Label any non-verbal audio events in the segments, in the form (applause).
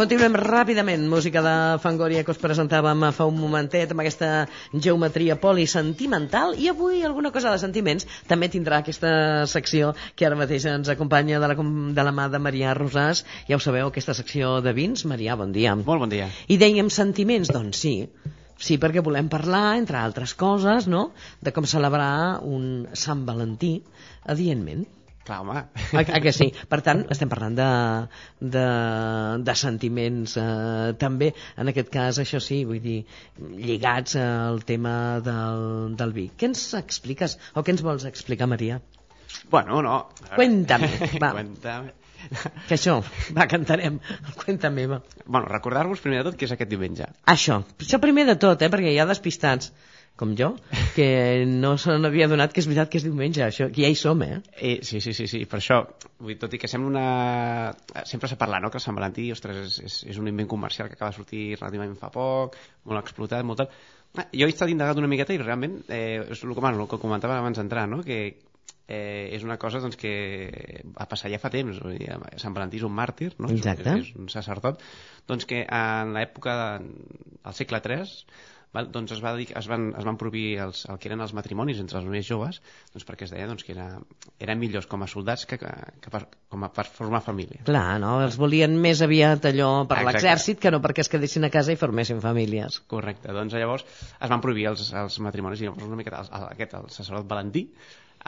Continuem ràpidament. Música de Fangoria que us presentàvem fa un momentet amb aquesta geometria polisentimental i avui alguna cosa de sentiments també tindrà aquesta secció que ara mateix ens acompanya de la, de la mà de Maria Rosàs. Ja ho sabeu, aquesta secció de vins. Maria, bon dia. Molt bon dia. I dèiem sentiments, doncs sí. Sí, perquè volem parlar, entre altres coses, no?, de com celebrar un Sant Valentí adientment. Clar, home. Ah, ah, que sí? Per tant, estem parlant de, de, de sentiments eh, també, en aquest cas, això sí, vull dir, lligats al tema del, del vi. Què ens expliques, o què ens vols explicar, Maria? Bueno, no. Cuéntame, (laughs) va. Cuéntame. Que això, va, cantarem. Cuéntame, va. Bueno, recordar-vos primer de tot que és aquest diumenge. Això, això primer de tot, eh, perquè hi ha despistats com jo, que no se n'havia donat que és veritat que és diumenge, això, que ja hi som, eh? Eh, sí, sí, sí, sí, per això, vull, tot i que sembla una... Sempre s'ha parlat, no?, que Sant Valentí, ostres, és, és, és un invent comercial que acaba de sortir relativament fa poc, molt explotat, molt tal... Ah, Jo he estat indagat una miqueta i realment eh, és el que, bueno, el que comentava abans d'entrar, no?, que eh, és una cosa doncs, que va passar ja fa temps. Vull dir, Sant Valentí és un màrtir, no? Exacte. És, és un sacerdot. Doncs que en l'època del segle III val, doncs es, va dir, es, van, es van prohibir els, el que eren els matrimonis entre els més joves doncs perquè es deia doncs, que era, eren millors com a soldats que, que, que per, com a per formar família. Clar, no? Els volien més aviat allò per l'exèrcit que no perquè es quedessin a casa i formessin famílies. Correcte, doncs llavors es van prohibir els, els matrimonis i llavors una miqueta el, el, aquest, el sacerdot Valentí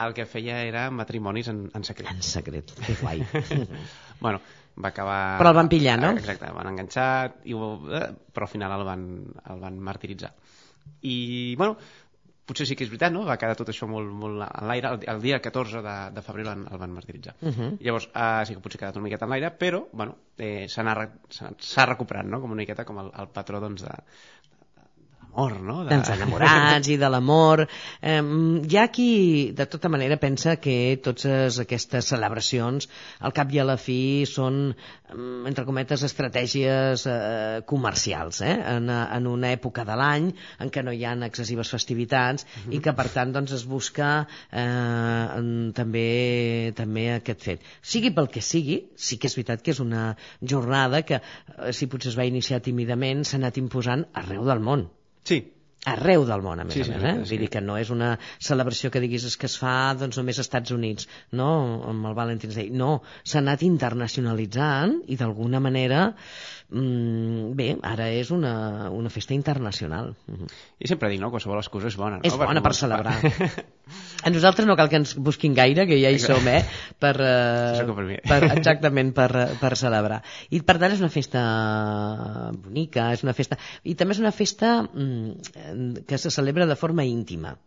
el que feia era matrimonis en, en secret. En secret, que guai. (laughs) bueno, va acabar... Però el van pillar, no? Exacte, van enganxar, i, ho- eh, però al final el van, el van martiritzar. I, bueno, potser sí que és veritat, no? Va quedar tot això molt, molt en l'aire. El, el dia 14 de, de febrer el van, el van martiritzar. Uh -huh. Llavors, eh, sí que potser ha quedat una miqueta en l'aire, però, bueno, eh, s'ha recuperat, no? Com una miqueta com el, el patró, doncs, de l'amor, no? De... dels enamorats i de l'amor. Eh, hi ha qui, de tota manera, pensa que totes aquestes celebracions, al cap i a la fi, són, mm, entre cometes, estratègies eh, comercials, eh? en, en una època de l'any en què no hi ha excessives festivitats i que, per tant, doncs, es busca eh, també, també aquest fet. Sigui pel que sigui, sí que és veritat que és una jornada que, eh, si potser es va iniciar tímidament, s'ha anat imposant arreu del món Sí, arreu del món, a més Sí, a sí, més. sí, Eh? sí. Vull dir que no és una celebració que diguis és que es fa doncs, només als Estats Units, no? amb el Valentine's Day. No, s'ha anat internacionalitzant i d'alguna manera, mm, bé, ara és una, una festa internacional. Mhm. i sempre dic, no? Qualsevol excusa és bona, no? És bona Perquè, per celebrar. (laughs) A nosaltres no cal que ens busquin gaire, que ja hi som, eh? Per, eh, per exactament, per, per celebrar. I per tant és una festa bonica, és una festa... I també és una festa mm, que se celebra de forma íntima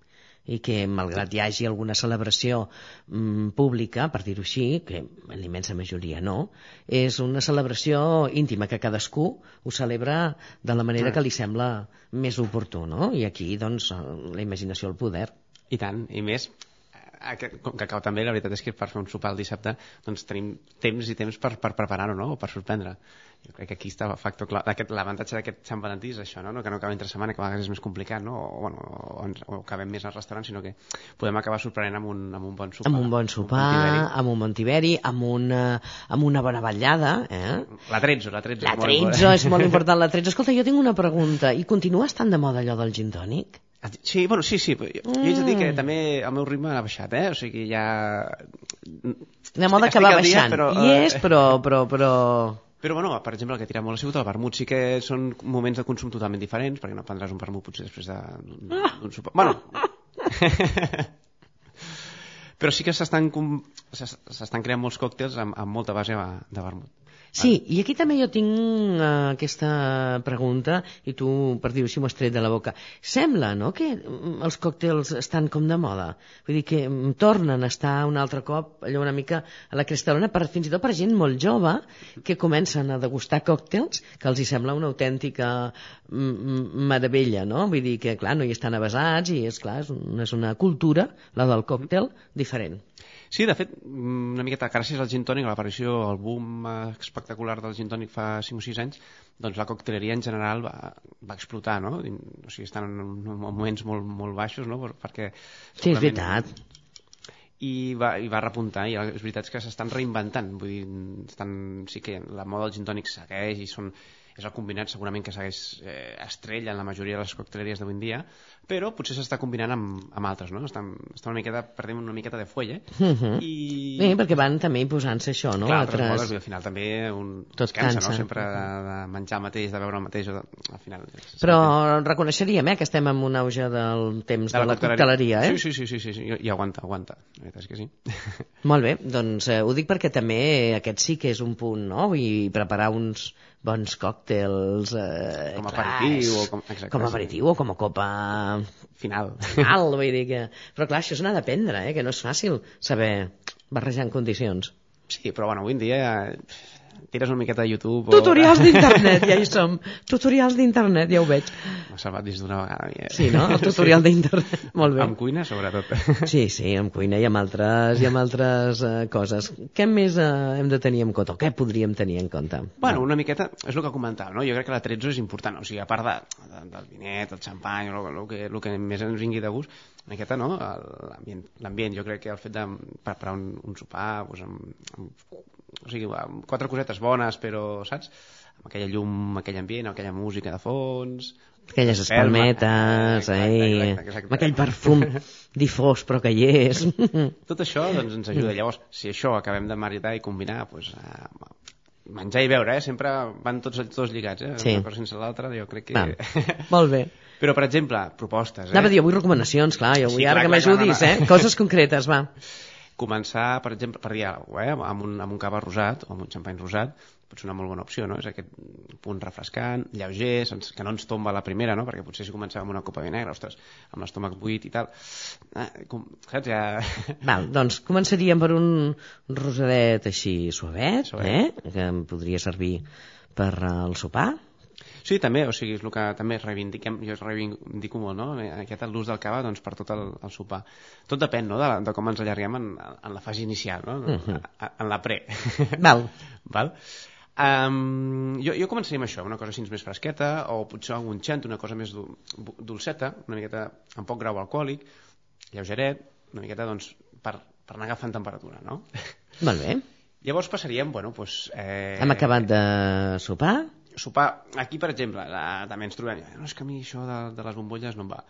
i que, malgrat hi hagi alguna celebració mm, pública, per dir-ho així, que en l'immensa majoria no, és una celebració íntima, que cadascú ho celebra de la manera que li sembla més oportú, no? I aquí, doncs, la imaginació al poder. I tant, i més, eh, aquest, com que cau també, la veritat és que per fer un sopar el dissabte doncs tenim temps i temps per, per preparar-ho, no? O per sorprendre. Jo crec que aquí està el factor clar. L'avantatge d'aquest Sant Valentí és això, no? no? Que no acaba entre setmana, que a vegades és més complicat, no? O, bueno, o, ens, o acabem més al restaurant, sinó que podem acabar sorprenent amb un, amb un bon sopar. Amb un bon sopar, amb un bon tiberi, amb una, amb una bona vetllada, eh? La 13, la 13. La és molt 13 és molt important, la 13. Escolta, jo tinc una pregunta. I continua estant de moda allò del gin tònic? Sí, bueno, sí, sí. Jo, jo haig de dir Mm. que també el meu ritme ha baixat, eh? O sigui, ja... De moda que va al dia, baixant. però, I eh, és, però, però, però... Però, bueno, per exemple, el que tira molt ha sigut el vermut. Sí que són moments de consum totalment diferents, perquè no prendràs un vermut potser després de- d'un d'un sopar. Bueno... (laughs) Però sí que s'estan creant molts còctels amb, amb molta base de vermut. Sí, i aquí també jo tinc uh, aquesta pregunta, i tu, per dir-ho així, m'ho has tret de la boca. Sembla, no?, que mm, els còctels estan com de moda. Vull dir que mm, tornen a estar un altre cop allò una mica a la cristalona, per, fins i tot per gent molt jove, que comencen a degustar còctels que els hi sembla una autèntica mm, meravella, no? Vull dir que, clar, no hi estan avasats i, és clar, és una cultura, la del còctel, diferent. Sí, de fet, mm, una miqueta gràcies al gin tònic, a l'aparició, al boom espectacular del gin tònic fa 5 o 6 anys, doncs la cocteleria en general va, va explotar, no? O sigui, estan en, en moments molt, molt baixos, no? Per- Perquè... Sí, és veritat. i va, i va repuntar i és veritat que s'estan reinventant vull dir, estan, sí que la moda del gin tònic segueix i són és el combinat segurament que segueix eh, estrella en la majoria de les cocteleries d'avui dia, però potser s'està combinant amb, amb altres, no? Està, està una miqueta, perdem una miqueta de fuelle. Uh -huh. I... Bé, perquè van també posant-se això, no? Clar, altres modes, i al final també un Tot cansa, cansa. no? Sempre de, de menjar mateix, de beure el mateix, o de, al final... Però reconeixeríem eh, que estem en un auge del temps de, la cocteleria, eh? Sí, sí, sí, sí, sí, i, i aguanta, aguanta, la veritat és que sí. Molt bé, doncs eh, ho dic perquè també aquest sí que és un punt, no? I preparar uns bons còctels eh, Com a aperitiu o com- exacte, com a sí. aperitiu o com a copa Final. (laughs) final, vull dir que... Però clar, això és anar d'aprendre, eh? que no és fàcil saber barrejar en condicions. Sí, però bueno, avui en dia tires una miqueta de YouTube... Tutorials d'internet, ja hi som. Tutorials d'internet, ja ho veig. M'ha salvat dins d'una vegada. Ja. Sí, no? El tutorial d'internet. Molt bé. Amb cuina, sobretot. Sí, sí, amb cuina i amb altres, i amb altres eh, coses. Què més eh, hem de tenir en compte? O què podríem tenir en compte? Bueno, una miqueta, és el que comentàvem, no? Jo crec que la 13 és important, o sigui, a part de, de, del vinet, el xampany, el, el, que, el que més ens vingui de gust, una miqueta, no? L'ambient, jo crec que el fet de preparar un, un sopar, doncs, amb, amb, o sigui, amb quatre cosetes bones, però, saps? Amb aquella llum, aquell ambient, aquella música de fons... Aquelles espalmetes, exacte, exacte. amb aquell perfum (laughs) difós però que hi és. (laughs) Tot això doncs, ens ajuda. Llavors, si això acabem de maridar i combinar, doncs, eh, menjar i beure, eh? sempre van tots els dos lligats, eh? Sí. una cosa sense l'altra, jo crec que... Va, molt bé. (laughs) Però, per exemple, propostes, eh? Anava a dir, avui recomanacions, clar, jo vull Sí, ara clar, que m'ajudis, eh? Coses concretes, va. (laughs) Començar, per exemple, per dir alguna eh? amb, un, amb un cava rosat o amb un xampany rosat, pot ser una molt bona opció, no? És aquest punt refrescant, lleuger, sense, que no ens tomba la primera, no? Perquè potser si comencem amb una copa de vi negre, ostres, amb l'estómac buit i tal, eh, com, saps? Ja... (laughs) Val, doncs començaríem per un rosadet així suavet, Suavet. eh? que em podria servir per al sopar. Sí, també, o sigui, és el que també reivindiquem, jo reivindico molt, no? Aquest l'ús del cava doncs, per tot el, el sopar. Tot depèn, no?, de, la, de com ens allarguem en, en la fase inicial, no? Uh -huh. En la pre. Val. (laughs) Val? Um, jo, jo començaria amb això, una cosa així més fresqueta, o potser algun xent, una cosa més dul- dolceta, una miqueta amb poc grau alcohòlic, lleugeret, una miqueta, doncs, per, per anar agafant temperatura, no? Molt bé. Llavors passaríem, bueno, doncs... Eh, Hem acabat de sopar. Sopar, aquí per exemple la, també ens trobem, no és que a mi això de, de les bombolles no em va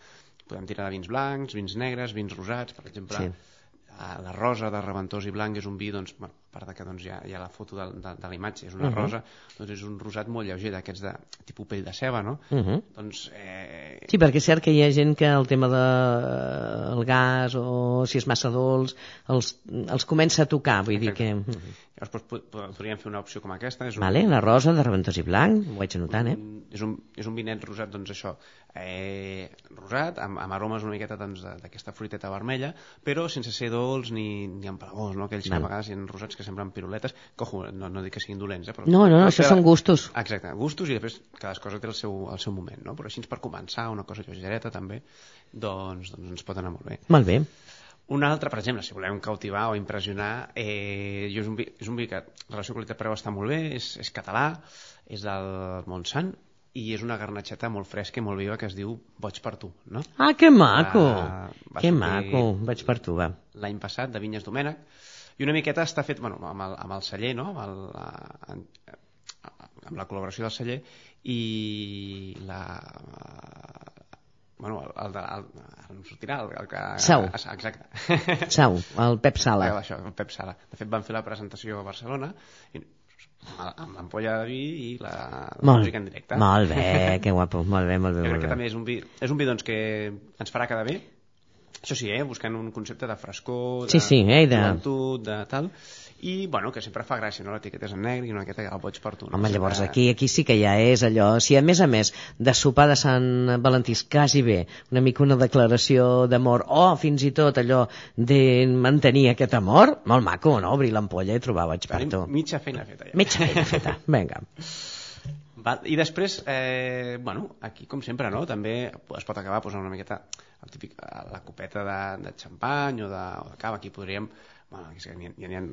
podem tirar de vins blancs, vins negres, vins rosats per exemple, Sí. sí. la rosa de Reventós i Blanc és un vi doncs, bueno, part de que doncs, hi, ha, hi ha la foto de, de, de la imatge és una Uh -huh. rosa, doncs és un rosat molt lleuger d'aquests de tipus pell de ceba no? Uh -huh. doncs eh, Sí, perquè és cert que hi ha gent que el tema del de, el gas o si és massa dolç els, els comença a tocar, vull dir que... llavors doncs, po- po- podríem fer una opció com aquesta és un, Vale, la rosa de Reventós i Blanc, ho vaig anotant, eh? un- és, un, és un vinet rosat, doncs això, eh, rosat, amb, amb aromes una miqueta doncs, d'aquesta fruiteta vermella, però sense ser dolç ni, ni empalagós, no? aquells que a vegades hi ha rosats que semblen piruletes, que ojo, no, no dic que siguin dolents, eh? però, No, no, no, això són gustos. Exacte, gustos i després cada cosa té el seu, el seu moment, no? però així per començar, una cosa lleugereta també, doncs, doncs ens pot anar molt bé. Molt bé. Un altre, per exemple, si volem cautivar o impressionar, eh, jo és, un vi, és un vi que la relació qualitat-preu està molt bé, és, és català, és del Montsant, i és una garnatxeta molt fresca i molt viva que es diu Boig per tu, no? Ah, que maco! Va- va que maco! Vaig per tu, va. L'any passat, de Vinyes Domènec, i una miqueta està fet bueno, amb, el, amb el celler, no? amb, el, en- amb la col·laboració del celler, i la... Bueno, el, el, de, el, ara em sortirà el, el que... Sau. Exacte. Sau, el Pep Sala. Això, el Pep Sala. De fet, van fer la presentació a Barcelona i, amb l'ampolla de vi i la, la Molt, música en directe. molt bé, que guapo. Molt bé, molt bé, Jo crec que bé. també és un vi, és un vi doncs, que ens farà quedar bé. Això sí, eh? buscant un concepte de frescor, de Sí, sí, eh, de- joventut, de tal, i bueno, que sempre fa gràcia, no? l'etiqueta és en negre i una miqueta el boig per tu. No? Home, llavors aquí, aquí sí que ja és allò. Si a més a més de sopar de Sant Valentí és quasi bé una mica una declaració d'amor o fins i tot allò de mantenir aquest amor, molt maco, no? Obrir l'ampolla i trobar vaig per tu. mitja feina feta ja. Mitja feina feta. (laughs) Vinga. Val, I després, eh, bueno, aquí com sempre, no? també es pot acabar posant una miqueta el típic, eh, la copeta de, de xampany o de, o de cava, aquí podríem bueno, n'hi ha, n'hi ha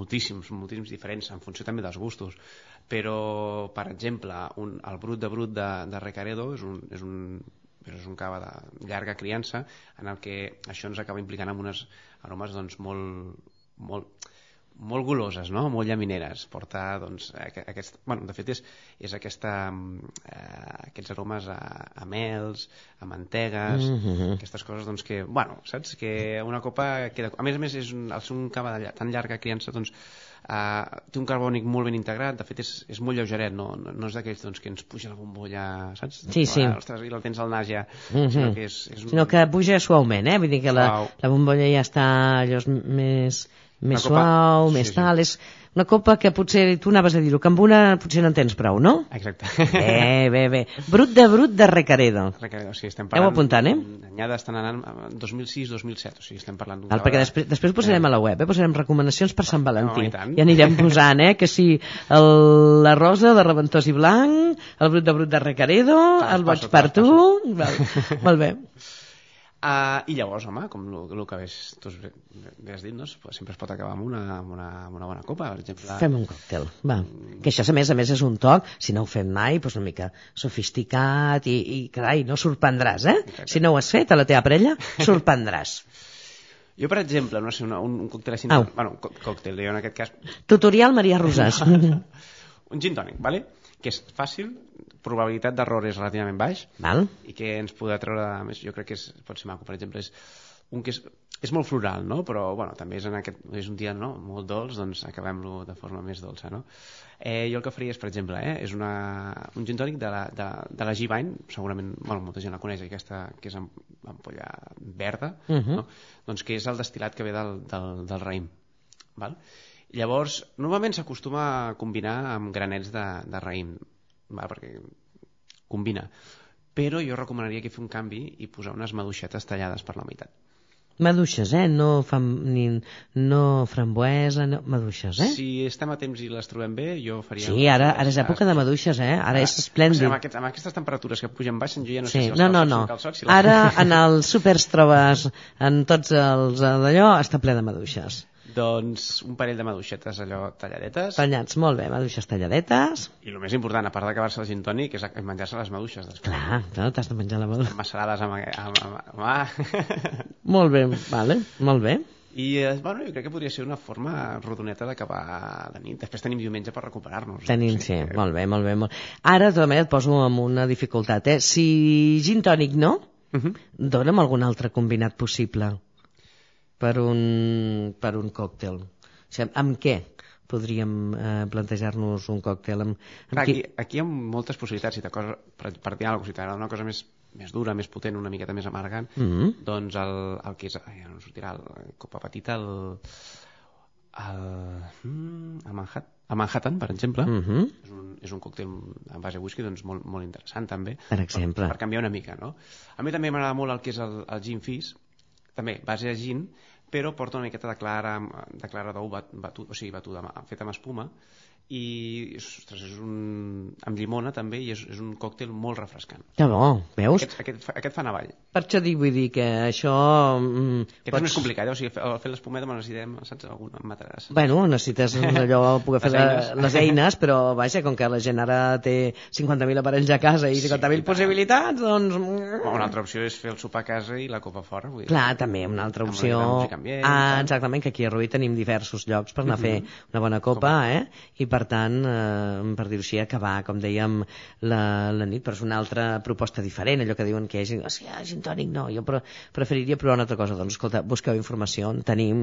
moltíssims, moltíssims diferents en funció també dels gustos però, per exemple un, el brut de brut de, de Recaredo és un, és un és un cava de llarga criança en el que això ens acaba implicant amb unes aromes doncs, molt, molt, molt goloses, no? molt llamineres. Porta, doncs, aquest, bueno, de fet, és, és aquesta, eh, aquests aromes a, a mels, a mantegues, mm -hmm. aquestes coses doncs, que, bueno, saps? Que una copa queda... A més a més, és un, al ser un cava de tan llarga criança, doncs, Uh, té un carbònic molt ben integrat, de fet és, és molt lleugeret, no, no, no és d'aquells doncs, que ens puja la bombolla, saps? Sí, sí. Ah, ostres, i la tens al nas ja, mm -hmm. sinó que és... és un... Sinó que puja suaument, eh? Vull dir que la, la bombolla ja està allò més, més copa... suau, més sí, tal, sí. és una copa que potser tu anaves a dir-ho, que amb una potser no en tens prou, no? Exacte. Bé, bé, bé. Brut de brut de Recaredo. Recaredo, sí, estem parlant... Heu apuntant, eh? Anyada estan anant 2006-2007, o sigui, estem parlant d'un... Perquè després, després posarem a la web, eh? posarem recomanacions per Sant Valentí. No, i anirem posant, eh? Que si el, la rosa de Reventós i Blanc, el brut de brut de Recaredo, ah, el boig per tu... Val. Molt bé. Uh, I llavors, home, com el que ves, tu has dit, no? sempre es pot acabar amb una, amb una, amb una bona copa, per exemple. Fem un còctel, va. Mm. Que això, a més a més, és un toc, si no ho fem mai, doncs una mica sofisticat i, i carai, no sorprendràs, eh? Exacte. Si no ho has fet a la teva parella, (laughs) sorprendràs. Jo, per exemple, no sé, una, un, un còctel així... Au. Bueno, còctel, jo en aquest cas... Tutorial Maria Rosàs. (laughs) un gin tònic, vale? que és fàcil, probabilitat d'error és relativament baix Val. i que ens podrà treure, més, jo crec que és, pot ser maco, per exemple, és un que és, és molt floral, no? però bueno, també és, en aquest, és un dia no? molt dolç, doncs acabem-lo de forma més dolça. No? Eh, jo el que faria és, per exemple, eh, és una, un gin tònic de la, de, de la Givine, segurament bueno, molta gent la coneix, aquesta que és ampolla verda, uh -huh. no? doncs que és el destil·lat que ve del, del, del raïm. Val? Llavors, normalment s'acostuma a combinar amb granets de, de raïm, va, perquè combina. Però jo recomanaria que fer un canvi i posar unes maduixetes tallades per la meitat. Maduixes, eh? No, fam, ni, no frambuesa, no, maduixes, eh? Si estem a temps i les trobem bé, jo faria... Sí, ara, ara és època de maduixes, eh? Ara, ara és esplèndid. Amb, aquest, amb aquestes temperatures que pugen baix, jo ja no sí. sé si els no, no, no. calçots... Si ara en els súpers trobes, en tots els d'allò, està ple de maduixes. Doncs un parell de maduixetes allò talladetes. Tallats, molt bé, maduixes talladetes. I el més important, a part d'acabar-se el gin tònic, és menjar-se les maduixes després. Clar, clar t'has de menjar la maduixa. Macerades amb... amb, amb, amb... (laughs) molt bé, vale, molt bé. I eh, bueno, jo crec que podria ser una forma rodoneta d'acabar la nit. Després tenim diumenge per recuperar-nos. Tenim, sí, que... molt bé, molt bé. Molt... Ara, de tota manera, et poso amb una dificultat. Eh? Si gin tònic no, uh mhm. -huh. dona'm algun altre combinat possible per un, per un còctel. O sigui, amb què podríem eh, plantejar-nos un còctel? Amb, amb Clar, aquí, aquí hi ha moltes possibilitats. Si cosa, per, per dir alguna cosa, si t'agrada una cosa més, més dura, més potent, una miqueta més amargant, mm -hmm. doncs el, el que és... Ai, no sortirà, el copa petita, el... El, mm, el, Manhattan, el Manhattan, per exemple, mm -hmm. és, un, és un còctel en base a whisky doncs, molt, molt interessant també per, exemple. per, per canviar una mica no? a mi també m'agrada molt el que és el, el gin fizz també base a gin, però porta una miqueta de clara, de clara d'ou batut, o sigui, batuda, feta amb espuma, i ostres, és un... amb llimona també i és, és un còctel molt refrescant que bo, veus? Aquest, aquest, aquest fa navall per això dic, vull dir que això mm, aquest pots... és més complicat, eh? o sigui, fer, fer l'espumeta necessitem, saps, algun mataràs bueno, necessites (laughs) allò poder fer les eines. les eines però vaja, com que la gent ara té 50.000 aparells a casa i 50.000 sí, possibilitats doncs... una altra opció és fer el sopar a casa i la copa fora vull dir. clar, també, una altra opció ambient, ah, exactament, que aquí a Rubí tenim diversos llocs per anar a fer mm -hmm. una bona copa, copa. eh? i per per tant, eh, per dir-ho així, acabar, com dèiem, la, la nit, però és una altra proposta diferent, allò que diuen que és, oh, sí, ah, gin tònic, no, jo pre preferiria provar una altra cosa. Doncs, escolta, busqueu informació, en tenim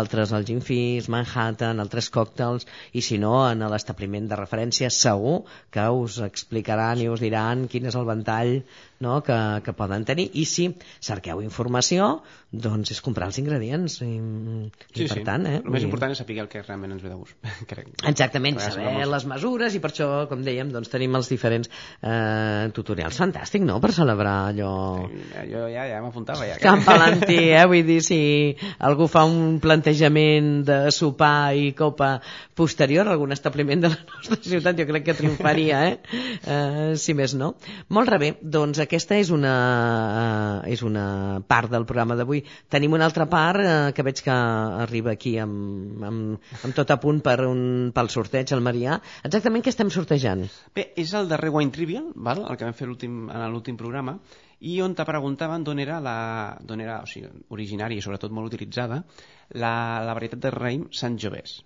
altres, el Gin Fizz, Manhattan, altres còctels, i si no, en l'establiment de referència segur que us explicaran i us diran quin és el ventall no? que, que poden tenir i si cerqueu informació doncs és comprar els ingredients i, sí, i per sí. tant eh, el més important és saber el que realment ens ve de gust (laughs) crec. exactament, saber les mesures i per això, com dèiem, doncs tenim els diferents eh, tutorials, fantàstic no? per celebrar allò sí, jo ja, ja m'apuntava ja. Sant Valentí, eh? vull dir si algú fa un plantejament de sopar i copa posterior a algun establiment de la nostra ciutat jo crec que triomfaria eh? eh si més no molt rebé, doncs aquesta és una, uh, és una part del programa d'avui. Tenim una altra part uh, que veig que arriba aquí amb, amb, amb tot a punt per un, pel sorteig, el Marià. Exactament què estem sortejant? Bé, és el darrer Wine Trivial, val? el que vam fer en l'últim programa, i on te preguntaven d'on era, la, on era o sigui, originària i sobretot molt utilitzada la, la varietat de raïm Sant Jovès.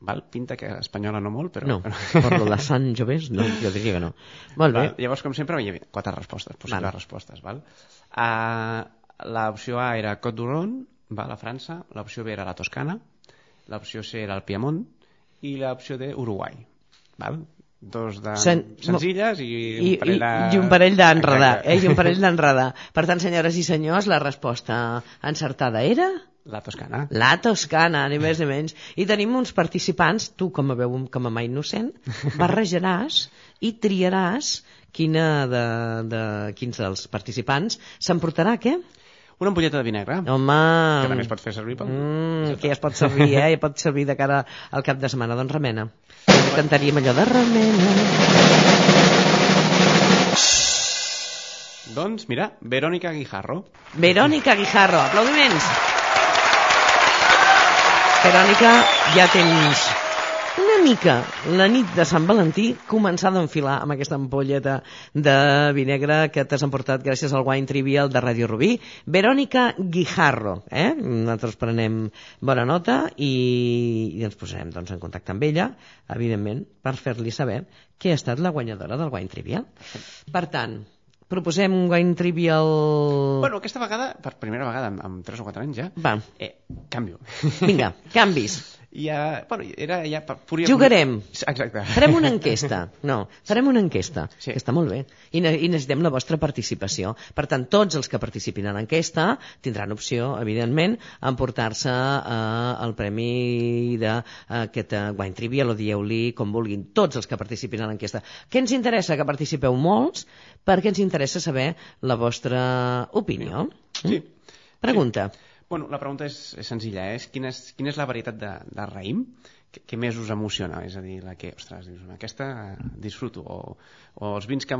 Val? Pinta que espanyola no molt, però... No, (laughs) per la Sant Jovès, no, jo diria que no. Molt bé. Val, llavors, com sempre, hi havia quatre respostes, possibles val. respostes. Val? Uh, L'opció A era Côte d'Oron, val, a França, l'opció B era la Toscana, l'opció C era el Piemont i l'opció D, Uruguai. Val? dos de Sen... senzilles i, I, un parell de... I, i un parell d'enredar. Eh? I un parell (laughs) d'enredar. Per tant, senyores i senyors, la resposta encertada era... La Toscana. La Toscana, ni més ni menys. I tenim uns participants, tu com a veu com a mà innocent, (laughs) barrejaràs i triaràs quina de, de, quins dels participants s'emportarà què? Una ampolleta de vinagre. Home... Que també es pot fer servir pel... Mm, que ja es pot servir, eh? Ja pot servir de cara al cap de setmana. Doncs remena. Cantaríem allò de remena. Doncs, mira, Verónica Guijarro. Verónica Guijarro. Aplaudiments. Verònica, ja tens una mica la nit de Sant Valentí començar a enfilar amb aquesta ampolleta de vi negre que t'has emportat gràcies al Wine Trivial de Ràdio Rubí. Verònica Guijarro, eh? Nosaltres prenem bona nota i, i ens posarem doncs, en contacte amb ella, evidentment, per fer-li saber que ha estat la guanyadora del Wine Trivial. Per tant, proposem un wine trivial... Bueno, aquesta vegada, per primera vegada, amb, 3 o 4 anys ja, Va. Eh, canvio. Vinga, canvis. Ja, bueno, era ja pura... Jugarem. Exacte. Farem una enquesta. No, farem una enquesta. Sí. Que està molt bé. I, ne I necessitem la vostra participació. Per tant, tots els que participin a l'enquesta tindran opció, evidentment, a emportar-se eh, el premi d'aquest uh, Wine Trivial, o dieu-li com vulguin, tots els que participin a l'enquesta. Què ens interessa? Que participeu molts, perquè ens interessa saber la vostra opinió. Sí. Mm? Pregunta. Sí. Bueno, la pregunta és, és senzilla, eh? és quina, és, quina és la varietat de, de raïm que, que més us emociona? És a dir, la que, ostres, dius, aquesta disfruto, o, o els vins que,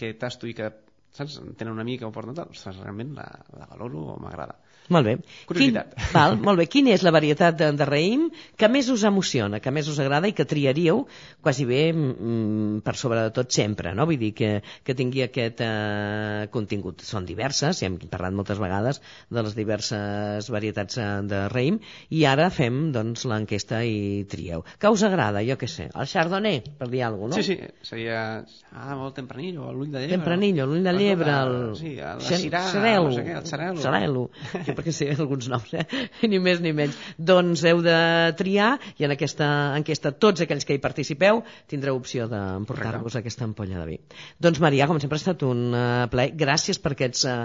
que tasto i que saps, tenen una mica o porten tal, ostres, realment la, la valoro o m'agrada. Molt bé. Curiositat. Quin, val, molt bé. Quina és la varietat de, de raïm que més us emociona, que més us agrada i que triaríeu quasi bé mm, per sobre de tot sempre, no? Vull dir que, que tingui aquest eh, contingut. Són diverses, ja hem parlat moltes vegades de les diverses varietats eh, de raïm i ara fem doncs l'enquesta i trieu. Que us agrada, jo què sé, el chardonnay, per dir alguna cosa, no? Sí, sí, seria ah, molt tempranillo, l'ull de llebre. Tempranillo, l'ull de llebre, el... Sí, el, el cirà, no sé què, el. Xarelo (laughs) perquè sé alguns noms, eh? (laughs) ni més ni menys. Doncs heu de triar i en aquesta enquesta tots aquells que hi participeu tindreu opció d'emportar-vos aquesta ampolla de vi. Doncs Maria, com sempre ha estat un uh, plaer. Gràcies per aquests uh,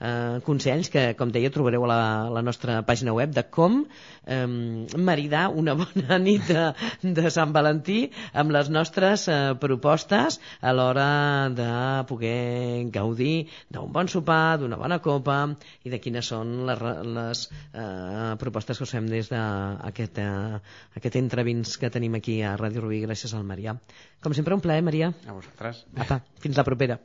uh, consells que, com deia, trobareu a la, la nostra pàgina web de com um, maridar una (laughs) bona nit de, de Sant Valentí amb les nostres uh, propostes a l'hora de poder gaudir d'un bon sopar, d'una bona copa i de quines són les les eh, propostes que us fem des d'aquest eh, aquest entrevins que tenim aquí a Ràdio Rubí gràcies al Marià. Com sempre, un plaer, Marià. A vosaltres. Apa, fins la propera.